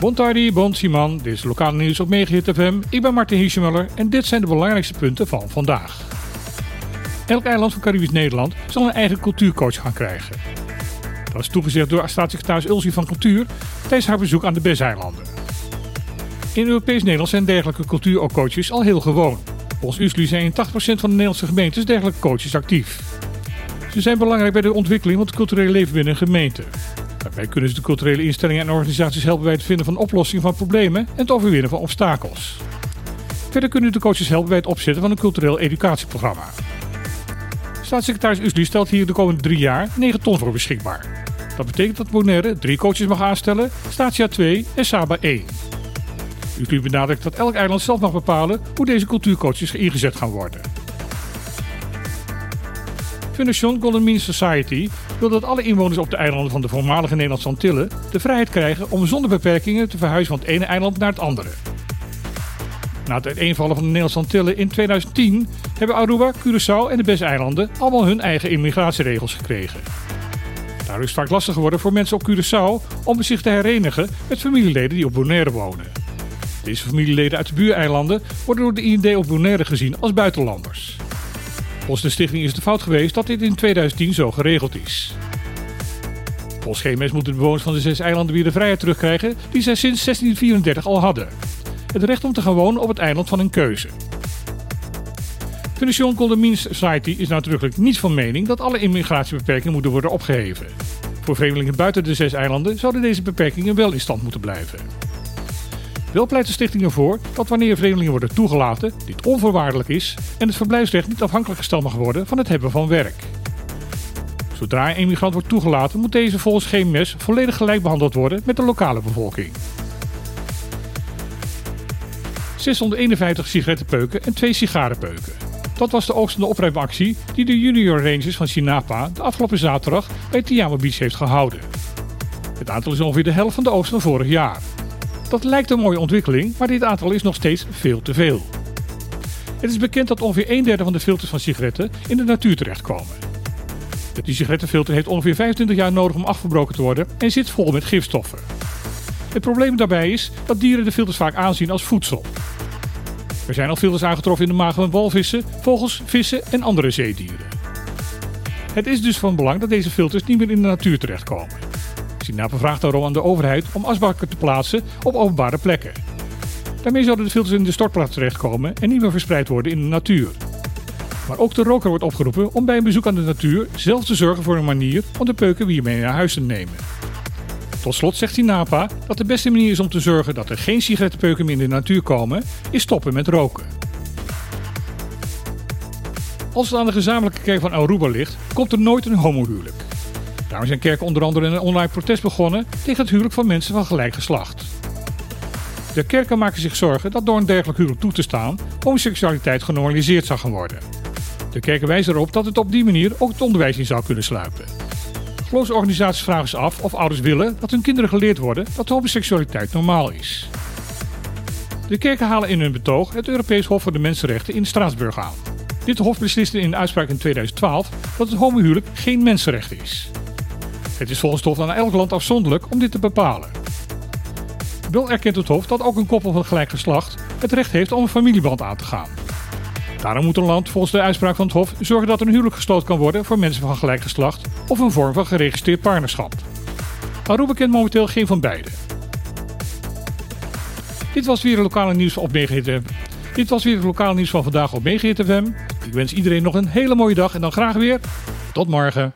Bon tardi, bon dit is lokale nieuws op Megahit FM. Ik ben Martin Hiesemuller en dit zijn de belangrijkste punten van vandaag. Elk eiland van Caribisch Nederland zal een eigen cultuurcoach gaan krijgen. Dat is toegezegd door staatssecretaris Ulsie van Cultuur tijdens haar bezoek aan de Beseilanden. In Europees Nederland zijn dergelijke cultuurcoaches al heel gewoon. Volgens USLI zijn in 80% van de Nederlandse gemeentes dergelijke coaches actief. Ze zijn belangrijk bij de ontwikkeling van het culturele leven binnen een gemeente. Daarbij kunnen ze de culturele instellingen en organisaties helpen bij het vinden van oplossingen van problemen en het overwinnen van obstakels. Verder kunnen de coaches helpen bij het opzetten van een cultureel educatieprogramma. Staatssecretaris Usli stelt hier de komende drie jaar 9 ton voor beschikbaar. Dat betekent dat Bonaire drie coaches mag aanstellen, Statia 2 en Saba 1. Usli benadrukt dat elk eiland zelf mag bepalen hoe deze cultuurcoaches ingezet gaan worden. Fondation Golden Mean Society wil dat alle inwoners op de eilanden van de voormalige Nederlandse Antillen de vrijheid krijgen om zonder beperkingen te verhuizen van het ene eiland naar het andere. Na het uiteenvallen van de Nederlandse Antillen in 2010 hebben Aruba, Curaçao en de Bes-eilanden allemaal hun eigen immigratieregels gekregen. Daardoor is het vaak lastig geworden voor mensen op Curaçao om zich te herenigen met familieleden die op Bonaire wonen. Deze familieleden uit de buureilanden worden door de IND op Bonaire gezien als buitenlanders. Volgens de stichting is het fout geweest dat dit in 2010 zo geregeld is. Volgens GMS moeten de bewoners van de zes eilanden weer de vrijheid terugkrijgen die zij sinds 1634 al hadden. Het recht om te gaan wonen op het eiland van hun keuze. Fondation Golden Means Society is nadrukkelijk niet van mening dat alle immigratiebeperkingen moeten worden opgeheven. Voor vreemdelingen buiten de zes eilanden zouden deze beperkingen wel in stand moeten blijven. Wel pleit de stichting ervoor dat wanneer vreemdelingen worden toegelaten, dit onvoorwaardelijk is en het verblijfsrecht niet afhankelijk gesteld mag worden van het hebben van werk. Zodra een immigrant wordt toegelaten, moet deze volgens GMS volledig gelijk behandeld worden met de lokale bevolking. 651 sigarettenpeuken en 2 sigarenpeuken. Dat was de oogstende opruimactie die de Junior Rangers van Sinapa de afgelopen zaterdag bij Tiama Beach heeft gehouden. Het aantal is ongeveer de helft van de oogst van vorig jaar. Dat lijkt een mooie ontwikkeling, maar dit aantal is nog steeds veel te veel. Het is bekend dat ongeveer een derde van de filters van sigaretten in de natuur terechtkomen. Die sigarettenfilter heeft ongeveer 25 jaar nodig om afgebroken te worden en zit vol met gifstoffen. Het probleem daarbij is dat dieren de filters vaak aanzien als voedsel. Er zijn al filters aangetroffen in de maag van walvissen, vogels, vissen en andere zeedieren. Het is dus van belang dat deze filters niet meer in de natuur terechtkomen. Sinapa vraagt daarom aan de overheid om asbakken te plaatsen op openbare plekken. Daarmee zouden de filters in de stortplaats terechtkomen en niet meer verspreid worden in de natuur. Maar ook de roker wordt opgeroepen om bij een bezoek aan de natuur zelf te zorgen voor een manier om de peuken weer mee naar huis te nemen. Tot slot zegt Sinapa dat de beste manier is om te zorgen dat er geen sigarettenpeuken meer in de natuur komen, is stoppen met roken. Als het aan de gezamenlijke kerk van Aruba ligt, komt er nooit een homohuwelijk. Daarom zijn kerken onder andere een online protest begonnen tegen het huwelijk van mensen van gelijk geslacht. De kerken maken zich zorgen dat door een dergelijk huwelijk toe te staan, homoseksualiteit genormaliseerd zal gaan worden. De kerken wijzen erop dat het op die manier ook het onderwijs in zou kunnen sluipen. Geloofsorganisaties vragen zich af of ouders willen dat hun kinderen geleerd worden dat homoseksualiteit normaal is. De kerken halen in hun betoog het Europees Hof voor de Mensenrechten in Straatsburg aan. Dit hof besliste in een uitspraak in 2012 dat het homohuwelijk geen mensenrecht is. Het is volgens het Hof aan elk land afzonderlijk om dit te bepalen. Wel erkent het Hof dat ook een koppel van gelijk geslacht het recht heeft om een familieband aan te gaan. Daarom moet een land volgens de uitspraak van het Hof zorgen dat een huwelijk gesloten kan worden voor mensen van gelijk geslacht of een vorm van geregistreerd partnerschap. Aruba kent momenteel geen van beide. Dit was weer het lokale nieuws op Megahit Dit was weer het lokale nieuws van vandaag op Megahit FM. Ik wens iedereen nog een hele mooie dag en dan graag weer tot morgen.